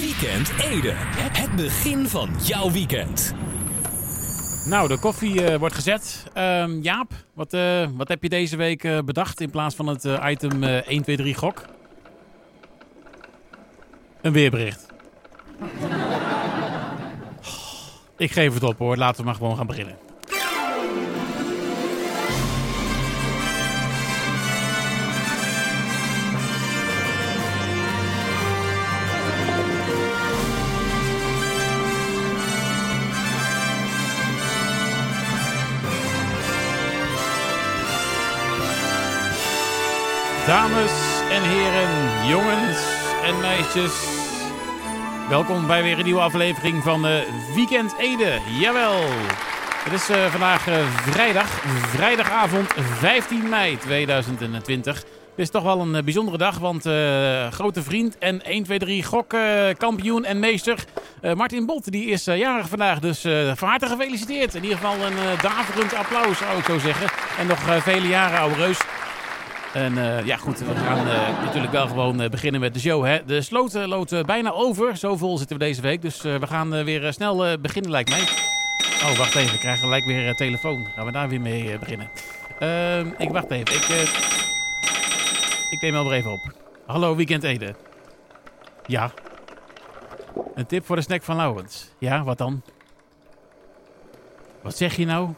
Weekend Ede. Het begin van jouw weekend. Nou, de koffie eh, wordt gezet. Ehm, Jaap, wat, eh, wat heb je deze week eh, bedacht in plaats van het eh, item eh 1, 2, 3 gok? Een weerbericht. Ik geef het op hoor, laten we maar gewoon gaan beginnen. Dames en heren, jongens en meisjes. Welkom bij weer een nieuwe aflevering van eh, Weekend Ede. Jawel. Het is eh, vandaag eh, vrijdag, vrijdagavond 15 mei 2020. Het is toch wel een bijzondere dag, want grote vriend en 1, 2, 3 gokkampioen en meester Martin Bolt die is jarig vandaag. Dus van harte gefeliciteerd. In ieder geval een daverend applaus zou ik zo zeggen. En nog vele jaren oude reus. En eh, ja, goed, we gaan eh, natuurlijk wel gewoon eh, beginnen met de show. Hè? De sloot eh, loopt bijna over. Zo vol zitten we deze week. Dus we gaan weer snel beginnen, lijkt mij. Oh, wacht even. Ik krijg gelijk weer telefoon. Gaan we daar weer mee beginnen? Ehm, ik wacht even. Ik, ik neem wel weer even op. Hallo, Weekend Ede. Ja. Een tip voor de snack van Laurens. Ja, wat dan? Wat zeg je nou?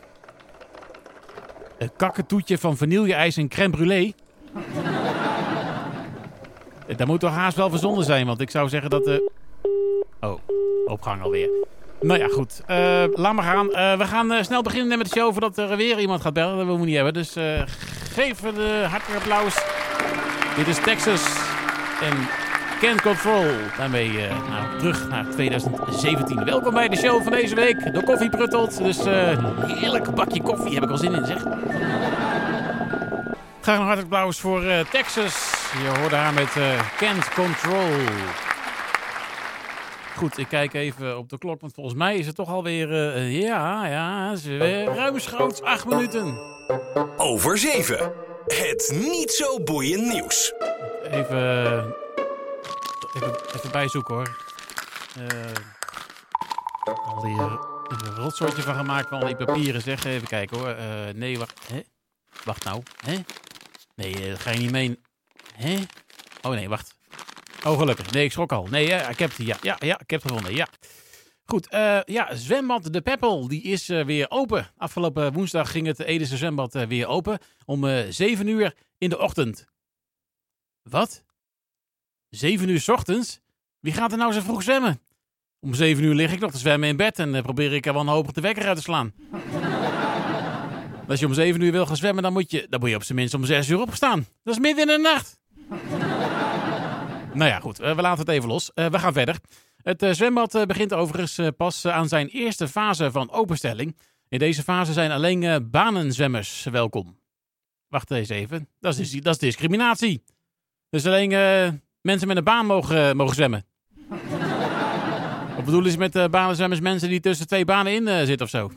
Een kakkertoetje van vanille-ijs en crème brûlée? Eh, Dat moet toch haast wel verzonnen zijn, want ik zou zeggen dat... de. Oh, opgang alweer. Nou ja, goed. Eh, laat maar gaan. Eh, we gaan eh, snel beginnen met de show voordat er weer iemand gaat bellen. Dat willen we niet hebben. Dus eh, geef een hartelijk applaus. Dit is Texas en Can Control. Daarmee eh, nou, terug naar 2017. Welkom bij de show van deze week. De koffie pruttelt. Dus eh heerlijk bakje koffie. Heb ik al zin in, zeg. Graag een hartelijk applaus voor eh, Texas. Je hoorde haar met Can't Control. Goed, ik kijk even op de klok, want volgens mij is het toch alweer... eh, ja, ja, is weer ruimschoots acht minuten. Over 7. Het niet zo boeiend nieuws. Even, even, even bijzoeken hoor. Al die een rotsoortje van gemaakt van al die papieren zeg. Even kijken hoor. Nee, wacht. Hè? Wacht nou. Hè? Nee, dat ga je niet mee. Hè? Oh nee, wacht. Oh, gelukkig. Nee, ik schrok al. Nee, ik heb het. Ja, ja, ja, ik heb het gevonden. Ja. Goed, eh, ja, zwembad De Peppel, die is eh, weer open. Afgelopen woensdag ging het Edese zwembad eh, weer open om eh 7 uur in de ochtend. Wat? 7 uur 's ochtends? Wie gaat er nou zo vroeg zwemmen? Om 7 uur lig ik nog te zwemmen in bed en probeer ik er wanhopig de wekker uit te slaan. Als je om 7 uur wil gaan zwemmen, dan moet je, dan moet je op zijn minst om 6 uur opstaan. Dat is midden in de nacht. nou ja, goed, eh, we laten het even los. Eh, we gaan verder. Het eh, zwembad begint overigens pas aan zijn eerste fase van openstelling. In deze fase zijn alleen banenzwemmers welkom. Wacht eens even. Dat is, dat is discriminatie. Dus alleen mensen met een baan mogen, mogen zwemmen. Wat bedoelen ze met banenzwemmers? Mensen die tussen twee banen in zitten of zo?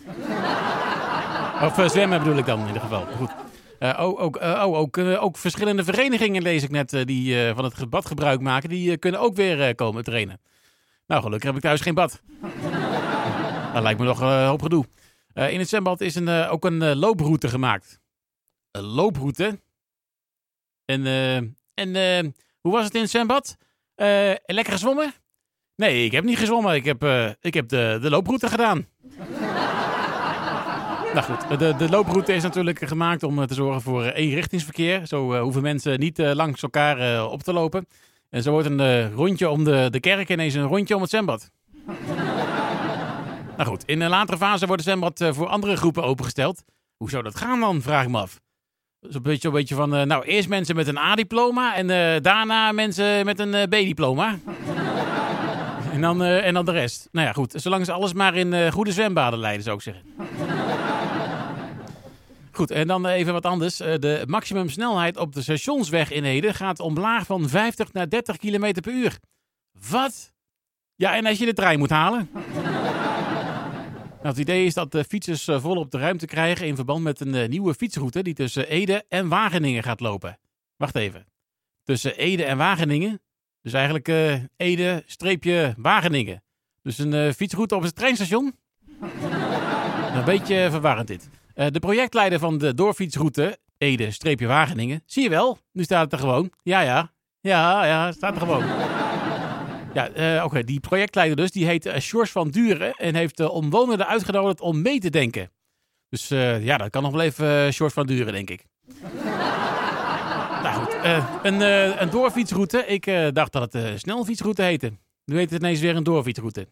Of zwemmen bedoel ik dan in ieder geval. Goed. Eh, oh, ook, eh, oh, ook, eh, ook verschillende verenigingen lees ik net die van het bad gebruik maken. Die kunnen ook weer komen trainen. Nou, gelukkig heb ik thuis geen bad. dat lijkt me nog een hoop gedoe. In het zwembad is een, ook een looproute gemaakt. Een looproute? En, en hoe was het in het zwembad? Lekker gezwommen? Nee, ik heb niet gezwommen. Ik heb, ik heb de, de looproute gedaan. Nou goed, de, de looproute is natuurlijk gemaakt om eh, te zorgen voor eh, eenrichtingsverkeer. Zo eh, hoeven mensen niet langs elkaar op te lopen. En zo wordt een rondje om de, de kerk ineens een rondje om het zwembad. nou goed, in een latere fase wordt het zwembad voor andere groepen opengesteld. Hoe zou dat gaan dan, vraag ik me af. Zo'n beetje, een beetje van, nou, eerst mensen met een A-diploma en daarna mensen met een B-diploma. en, dan, en dan de rest. Nou ja, goed. Zolang ze alles maar in goede zwembaden leiden, zou ik zeggen. Goed, en dan even wat anders. Eh, De maximumsnelheid op de stationsweg in Ede gaat omlaag van 50 naar 30 km per uur. Wat? Ja, en als je de trein moet halen? Nou, het idee is dat de fietsers eh, volop de ruimte krijgen in verband met een eh, nieuwe fietsroute die tussen Ede en Wageningen gaat lopen. Wacht even. Tussen Ede en Wageningen? Dus eigenlijk uh, Ede, streepje Wageningen. Dus een fietsroute op het treinstation. een beetje verwarrend dit. Uh, de projectleider van de doorfietsroute Ede, streepje Wageningen. Zie je wel, nu staat het er gewoon. Ja, ja. Ja, ja, staat er gewoon. Ja, uh, oké. Die projectleider dus, die heet uh, van Duren en heeft de omwonenden uitgenodigd om mee te denken. Dus ja, dat kan nog wel even Sjors van Duren, denk ik. nou goed, een, een doorfietsroute. Ik dacht dat het een snelfietsroute heette. Nu heet het ineens weer een doorfietsroute.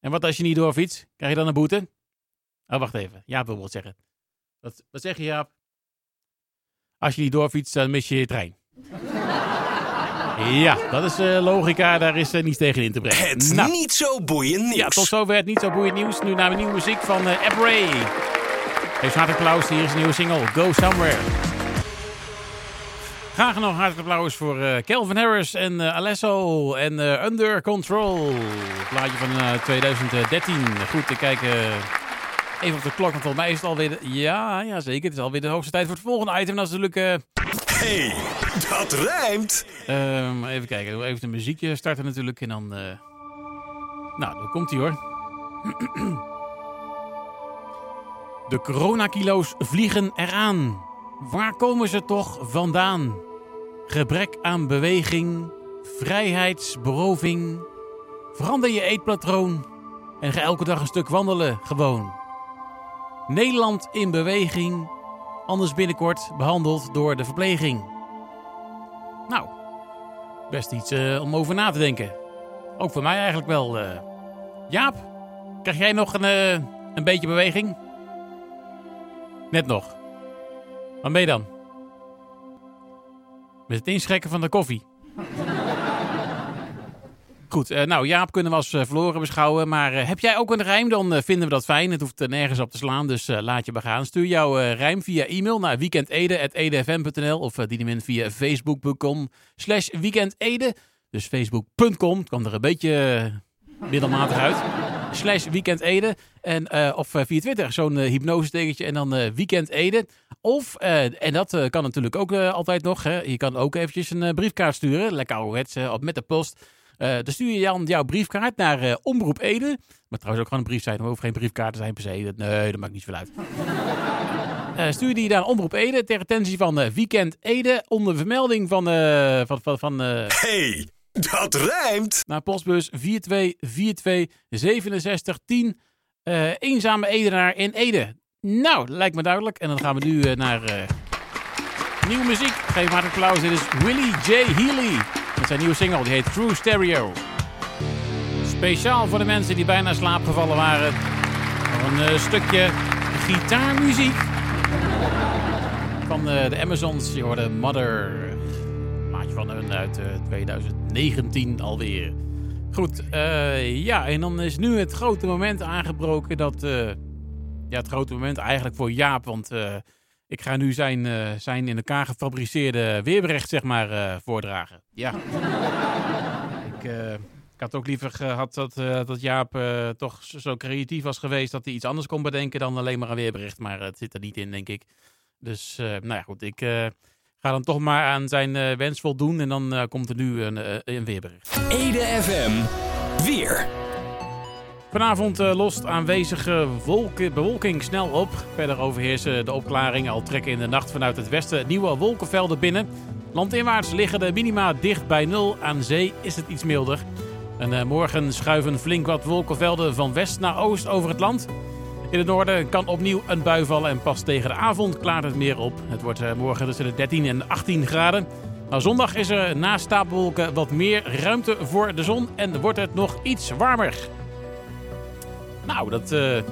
En wat als je niet doorfietst? Krijg je dan een boete? Oh, wacht even. Wil wat zeggen. Wat, zeg je, Jaap? Als je niet doorfietst, dan mis je je trein. Ja, dat is uh, logica. Daar is uh, niets tegen in te brengen. Het nou. niet zo boeiend nieuws. Ja, tot zover het niet zo boeiend nieuws. Nu naar de nieuwe muziek van uh, Ed Ray. Heeft hartelijk applaus. Hier is een nieuwe single, Go Somewhere. Graag nog hartelijk applaus voor uh, Calvin Harris en Alesso en Under Control. Plaatje van 2013. Goed, ik kijk even op de klok, want volgens mij is het alweer... De... Ja, ja, zeker. Het is alweer de hoogste tijd voor het volgende item. Dat is natuurlijk... Hey, dat rijmt! Um, even kijken, even de muziekje starten natuurlijk en dan... Nou, dan komt hij hoor. De coronakilo's vliegen eraan. Waar komen ze toch vandaan? Gebrek aan beweging, vrijheidsberoving. Verander je eetpatroon en ga elke dag een stuk wandelen gewoon. Nederland in beweging, anders binnenkort behandeld door de verpleging. Nou, best iets uh, om over na te denken. Ook voor mij eigenlijk wel. Uh... Jaap, krijg jij nog een, uh, een beetje beweging? Net nog. Waar ben je dan? Met het inschrekken van de koffie. Goed, uh, nou Jaap kunnen we als uh, verloren beschouwen. Maar uh, heb jij ook een rijm, dan vinden we dat fijn. Het hoeft nergens op te slaan, dus laat je begaan. Stuur jouw rijm via e-mail naar weekendede.edfm.nl of dien hem in via facebook.com slash weekendede. Dus facebook.com, kwam er een beetje middelmatig uit. Slash weekendede. En, of via Twitter, zo'n hypnose en dan weekendede. Of, en dat kan natuurlijk ook altijd nog, hè, je kan ook eventjes een briefkaart sturen. Lekker ouderwets, op met de post. Uh, dan stuur je dan jouw briefkaart naar uh, Omroep Ede. Maar trouwens ook gewoon een brief zijn. Er hoeven geen briefkaarten zijn per se. Nee, dat maakt niet veel uit. uh, stuur die naar Omroep Ede ter attentie van Weekend Ede. Onder vermelding van... van, van, van hey, dat rijmt! Naar postbus 4242 6710. eenzame Edenaar in Ede. Nou, lijkt me duidelijk. En dan gaan we nu naar nieuwe muziek. Geef maar een applaus. Dit is Willie J. Healy. Met zijn nieuwe single, die heet True Stereo. Speciaal voor de mensen die bijna slaapgevallen waren. Een uh, stukje gitaarmuziek. Van uh, de Amazons. Je hoorde Mother. Maatje van hun uit uh, 2019 alweer. Goed, ja, en dan is nu het grote moment aangebroken dat... ja, het grote moment eigenlijk voor Jaap, want... Ik ga nu zijn, uh, zijn in elkaar gefabriceerde weerbericht, zeg maar, uh, voordragen. Ja. ik, uh, ik, had ook liever gehad dat, dat Jaap toch zo creatief was geweest dat hij iets anders kon bedenken dan alleen maar een weerbericht. Maar het zit er niet in, denk ik. Dus, nou ja, goed. Ik ga dan toch maar aan zijn wens voldoen en dan komt er nu een, een weerbericht. Ede FM. Weer. Vanavond uh, lost aanwezige bewolking snel op. Verder overheersen de opklaringen al trekken in de nacht vanuit het westen nieuwe wolkenvelden binnen. Landinwaarts liggen de minima dicht bij nul. Aan zee is het iets milder. En uh, morgen schuiven flink wat wolkenvelden van west naar oost over het land. In het noorden kan opnieuw een bui vallen en pas tegen de avond klaart het meer op. Het wordt uh, morgen tussen de 13 en 18 graden. Nou, zondag is er na stapelwolken wat meer ruimte voor de zon en wordt het nog iets warmer. Nou, dat, uh,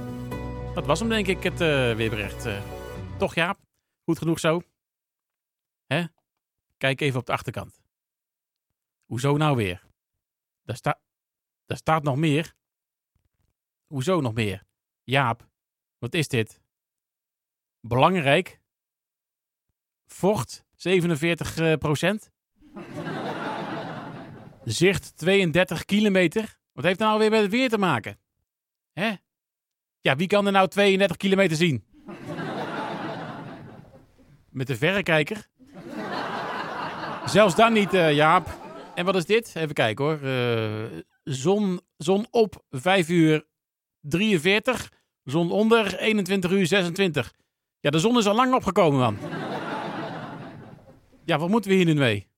dat was hem denk ik, het uh, weerbericht. Uh, toch Jaap? Goed genoeg zo? Hè? Kijk even op de achterkant. Hoezo nou weer? Daar, sta daar staat nog meer. Hoezo nog meer? Jaap, wat is dit? Belangrijk? Vocht 47 procent? Zicht 32 kilometer? Wat heeft nou weer met het weer te maken? Hè? Ja, wie kan er nou 32 kilometer zien? Met de verrekijker? Zelfs dan niet, uh, Jaap. En wat is dit? Even kijken hoor. Uh, zon, zon op 5 uur 43. Zon onder 21 uur 26. Ja, de zon is al lang opgekomen, man. Ja, wat moeten we hier nu mee?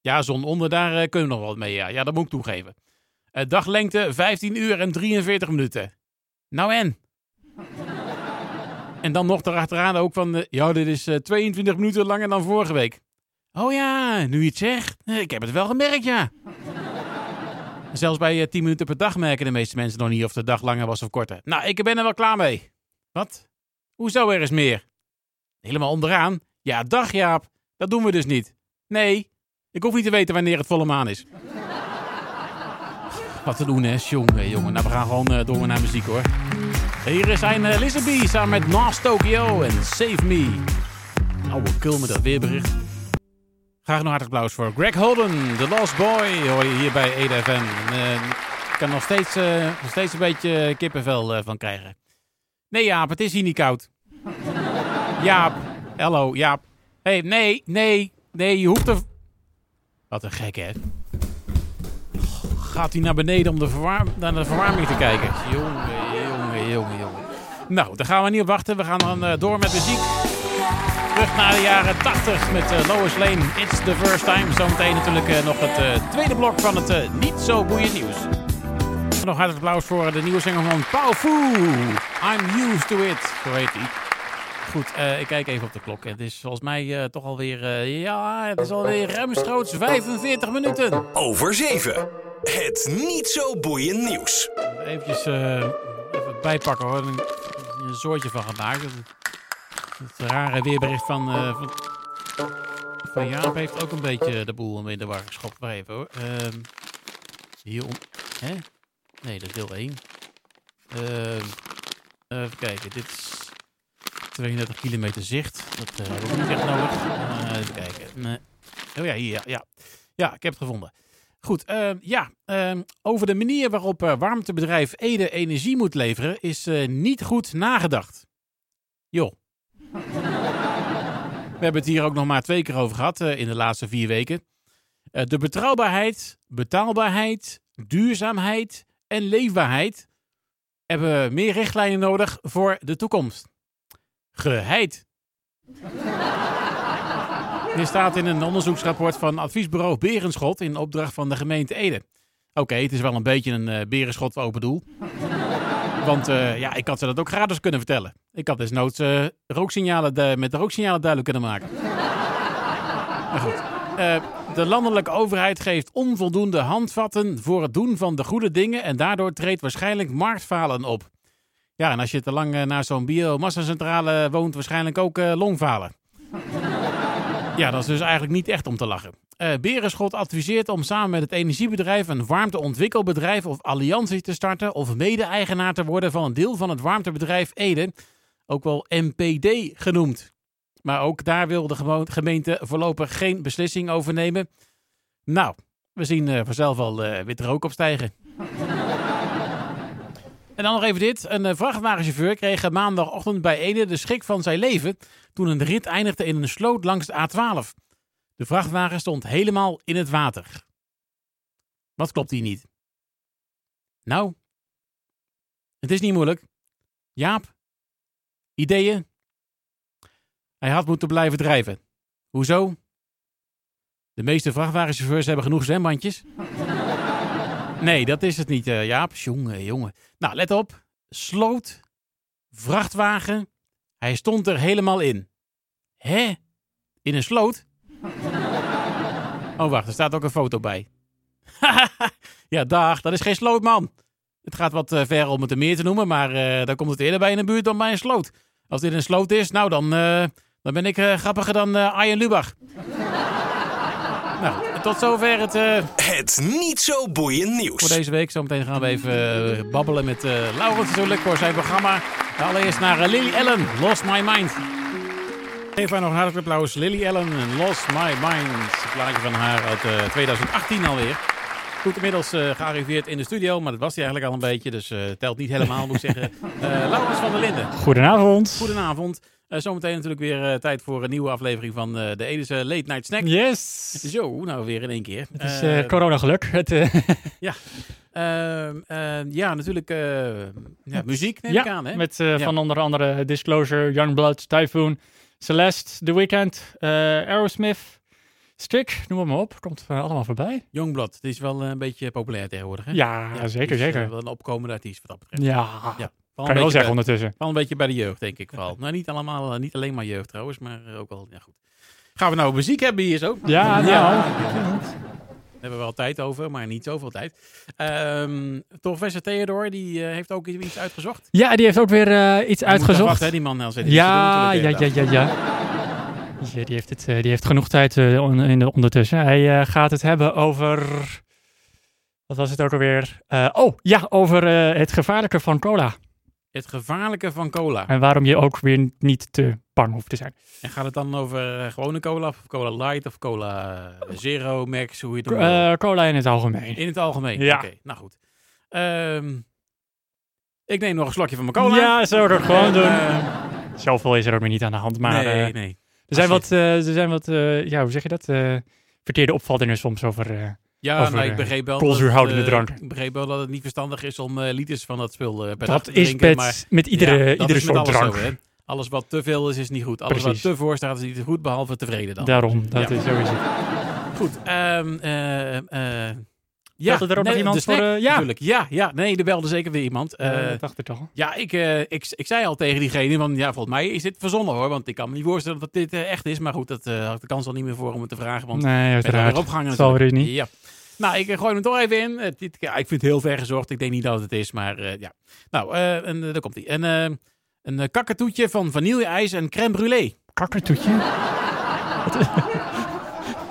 Ja, zon onder, daar uh, kunnen we nog wat mee. Ja, ja dat moet ik toegeven. Uh, daglengte 15 uur en 43 minuten. Nou en? en dan nog erachteraan ook van... Uh, ja, dit is 22 minuten langer dan vorige week. Oh ja, nu je het zegt. Ik heb het wel gemerkt, ja. Zelfs bij 10 minuten per dag merken de meeste mensen nog niet of de dag langer was of korter. Nou, ik ben er wel klaar mee. Wat? Hoezo er is meer? Helemaal onderaan? Ja, dag Jaap. Dat doen we dus niet. Nee, ik hoef niet te weten wanneer het volle maan is. Wat te doen, hè, jongen, jongen. Nou, we gaan gewoon uh, door naar muziek, hoor. Hier zijn uh, Lizzie samen met Nas Tokyo en Save Me. Oude kul met dat weerbericht. Graag nog hartelijk applaus voor Greg Holden, The Lost Boy, hoor je hier bij EDFM. Uh, ik kan nog steeds, nog steeds een beetje kippenvel van krijgen. Nee Jaap, het is hier niet koud. Jaap, hallo Jaap. hey, nee, nee, nee, je hoeft er... Wat een gek, hè? Gaat hij naar beneden om de naar de verwarming te kijken? Jongen, jongen, jongen, jongen. Nou, daar gaan we niet op wachten. We gaan dan door met muziek. Terug naar de jaren 80 met uh, Lois Lane. It's the first time. Zometeen natuurlijk uh, nog het uh, tweede blok van het niet zo boeiend nieuws. Nog hartelijk applaus voor de nieuwe zanger van Pau Fu. I'm used to it. Zo heet hij. Goed, ik kijk even op de klok. Het is volgens mij toch alweer... ja, het is alweer ruimschoots 45 minuten. Over 7. Het niet zo boeiend nieuws. Even even bijpakken hoor. Een soortje van gemaakt. Het rare weerbericht van, uh, van, van Jaap heeft ook een beetje de boel in de war geschopt. Maar even hoor. Uh, hier om... Hè? Nee, dat is deel 1. Uh, even kijken. Dit is 32 kilometer zicht. Dat uh, hebben we niet echt nodig. Uh, even kijken. Oh ja, hier. Ja. ja, ik heb het gevonden. Goed, uh, ja, uh, over de manier waarop uh, warmtebedrijf Ede energie moet leveren is niet goed nagedacht. Joh. We hebben het hier ook nog maar twee keer over gehad in de laatste vier weken. de betrouwbaarheid, betaalbaarheid, duurzaamheid en leefbaarheid hebben meer richtlijnen nodig voor de toekomst. Geheid. Dit staat in een onderzoeksrapport van adviesbureau Berenschot in opdracht van de gemeente Ede. Oké, het is wel een beetje een uh, berenschot open doel. Want uh, ja, ik had ze dat ook gratis kunnen vertellen. Ik had desnoods uh, rooksignalen de, met de rooksignalen duidelijk kunnen maken. maar goed. de landelijke overheid geeft onvoldoende handvatten voor het doen van de goede dingen en daardoor treedt waarschijnlijk marktfalen op. Ja, en als je te lang naar zo'n biomassacentrale woont, waarschijnlijk ook longfalen. Ja, dat is dus eigenlijk niet echt om te lachen. Uh, Berenschot adviseert om samen met het energiebedrijf een warmteontwikkelbedrijf of alliantie te starten of mede-eigenaar te worden van een deel van het warmtebedrijf Ede, ook wel MPD genoemd. Maar ook daar wil de gemeente voorlopig geen beslissing over nemen. Nou, we zien uh, vanzelf al uh, wit rook opstijgen. En dan nog even dit. Een vrachtwagenchauffeur kreeg maandagochtend bij Ede de schrik van zijn leven toen een rit eindigde in een sloot langs de A12. De vrachtwagen stond helemaal in het water. Wat klopt hier niet? Nou, het is niet moeilijk. Jaap, ideeën? Hij had moeten blijven drijven. Hoezo? De meeste vrachtwagenchauffeurs hebben genoeg zwembandjes. Nee, dat is het niet, uh, Jaap. Jongen, jongen. Nou, let op. Sloot, vrachtwagen. Hij stond er helemaal in. Hè? In een sloot? Oh, wacht, er staat ook een foto bij. ja, dag, dat is geen sloot, man. Het gaat wat uh, ver om het een meer te noemen, maar uh, dan komt het eerder bij in een buurt dan bij een sloot. Als dit een sloot is, nou dan, dan ben ik grappiger dan Arjen Lubach. nou, tot zover het... Het niet zo boeiend nieuws. Voor deze week. Zometeen gaan we even babbelen met uh, Laurens natuurlijk voor zijn programma. Allereerst naar Lily Ellen, Lost My Mind. Even nog een hartelijk applaus. Lily Allen en Lost My Mind. Een plaatje van haar uit uh, 2018 alweer. Goed, inmiddels eh, gearriveerd in de studio, maar dat was hij eigenlijk al een beetje, dus eh, telt niet helemaal, moet ik zeggen. Uh, Laurens van der Linden. Goedenavond. Goedenavond. Uh, zometeen natuurlijk weer tijd voor een nieuwe aflevering van de Edese Late Night Snack. Yes. Zo, nou weer in één keer. Het is corona geluk. Het, ja. Ehm, ja, natuurlijk ja, muziek neem ja, ik aan. Hè? Met van onder andere Disclosure, Youngblood, Typhoon, Celeste, The Weeknd, Aerosmith. Strik, noem maar op. Komt allemaal voorbij. Youngblood, het is wel een beetje populair tegenwoordig. Hè? Ja, ja, zeker, is, zeker. Wel een opkomende artiest wat dat betreft. Ja, ja. Kan je wel zeggen bij, ondertussen. Wel een beetje bij de jeugd, denk ik wel. nou, niet, allemaal, niet alleen maar jeugd trouwens, maar ook wel, ja goed. Gaan we nou muziek hebben hier zo? Ja, ja. ja. Daar hebben we wel tijd over, maar niet zoveel tijd. Um, professor Theodor, die heeft ook iets uitgezocht. Ja, die heeft ook weer iets uitgezocht. Wacht, hè, die man. Nou, ja, ja, ja, ja, ja. Ja, die, heeft het, die heeft genoeg tijd uh, in de, ondertussen. Hij uh, gaat het hebben over. Wat was het ook alweer? Uh, oh, ja, over het gevaarlijke van cola. Het gevaarlijke van cola. En waarom je ook weer niet te bang hoeft te zijn. En gaat het dan over gewone cola, of cola light of cola zero, max, hoe je het noemt? cola in het algemeen. In het algemeen, ja. oké. Okay, nou goed. Um, ik neem nog een slokje van mijn cola. Ja, zo dat gewoon doen. Zoveel is er ook weer niet aan de hand, maar... Nee, nee. Er zijn wat, uh, er zijn wat uh, ja, hoe zeg je dat? Uh, verkeerde opvattingen soms over. Ja, over, nou, ik begreep wel. koolzuurhoudende drank. Ik begreep wel dat het niet verstandig is om liters van dat spul per dat dag te drinken. met, maar, met iedere, ja, iedere soort drank. Zo, alles wat te veel is, is niet goed. Alles Precies. wat te voor staat, is niet goed, behalve tevreden dan. Daarom, dat ja. is sowieso. Goed, um, ja, Belde er ook nee, nog iemand snack, voor? Uh, ja. Natuurlijk. Ja, ja, nee, er belde zeker weer iemand. Uh, uh, dacht ik toch. Ja, ik, uh, ik, ik zei al tegen diegene, van ja, volgens mij is dit verzonnen hoor. Want ik kan me niet voorstellen dat dit echt is. Maar goed, dat had ik de kans al niet meer voor om het te vragen. Want nee, uiteraard. weer opgehangen zal weer niet. Ja. Nou, ik gooi hem toch even in. dit, ja, ik vind het heel ver gezocht. Ik denk niet dat het is, maar ja. Nou, en daar komt hij. En een kakatoetje van vanille-ijs en crème brûlée. Kakatoetje?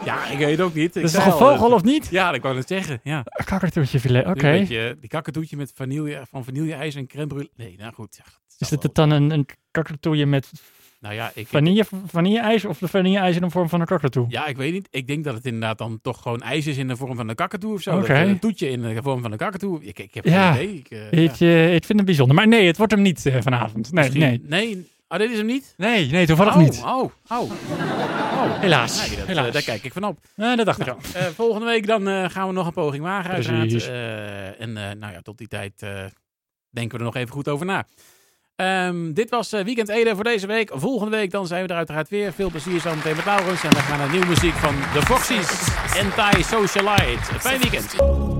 Ja, ik weet het ook niet. Ik dat is toch een vogel of niet? Ja, dat wou ik het zeggen. Ja. Kakatoetje filet, oké. Okay. Die kakatoetje met vanille, van vanille-ijs en crème brûlée. Nee, nou goed. Ja, is het dan een, een kakatoetje met nou ja, ik, vanille, vanille-ijs of de vanille-ijs in de vorm van een kakatoe? Ja, ik weet niet. Ik denk dat het inderdaad dan toch gewoon ijs is in de vorm van een kakatoe of zo. Okay. Een toetje in de vorm van een kakatoe. Ik, ik heb ja. geen idee. Ik, uh, ik, ja. ik vind het bijzonder. Maar nee, het wordt hem niet uh, vanavond. Nee, Misschien, nee. Nee, oh, dit is hem niet? Nee, nee, toevallig oh, niet. Oh, oh, oh. Helaas. Nee, dat, Helaas. Daar kijk ik van op. Nee, dat dacht nou, ik al. Uh, volgende week dan gaan we nog een poging wagen uiteraard. En nou ja, tot die tijd denken we er nog even goed over na. Um, dit was Weekend Ede voor deze week. Volgende week dan zijn we er uiteraard weer. Veel plezier zo meteen met Laurens. En we gaan naar nieuwe muziek van The Foxys. Anti-Socialite. Fijn weekend.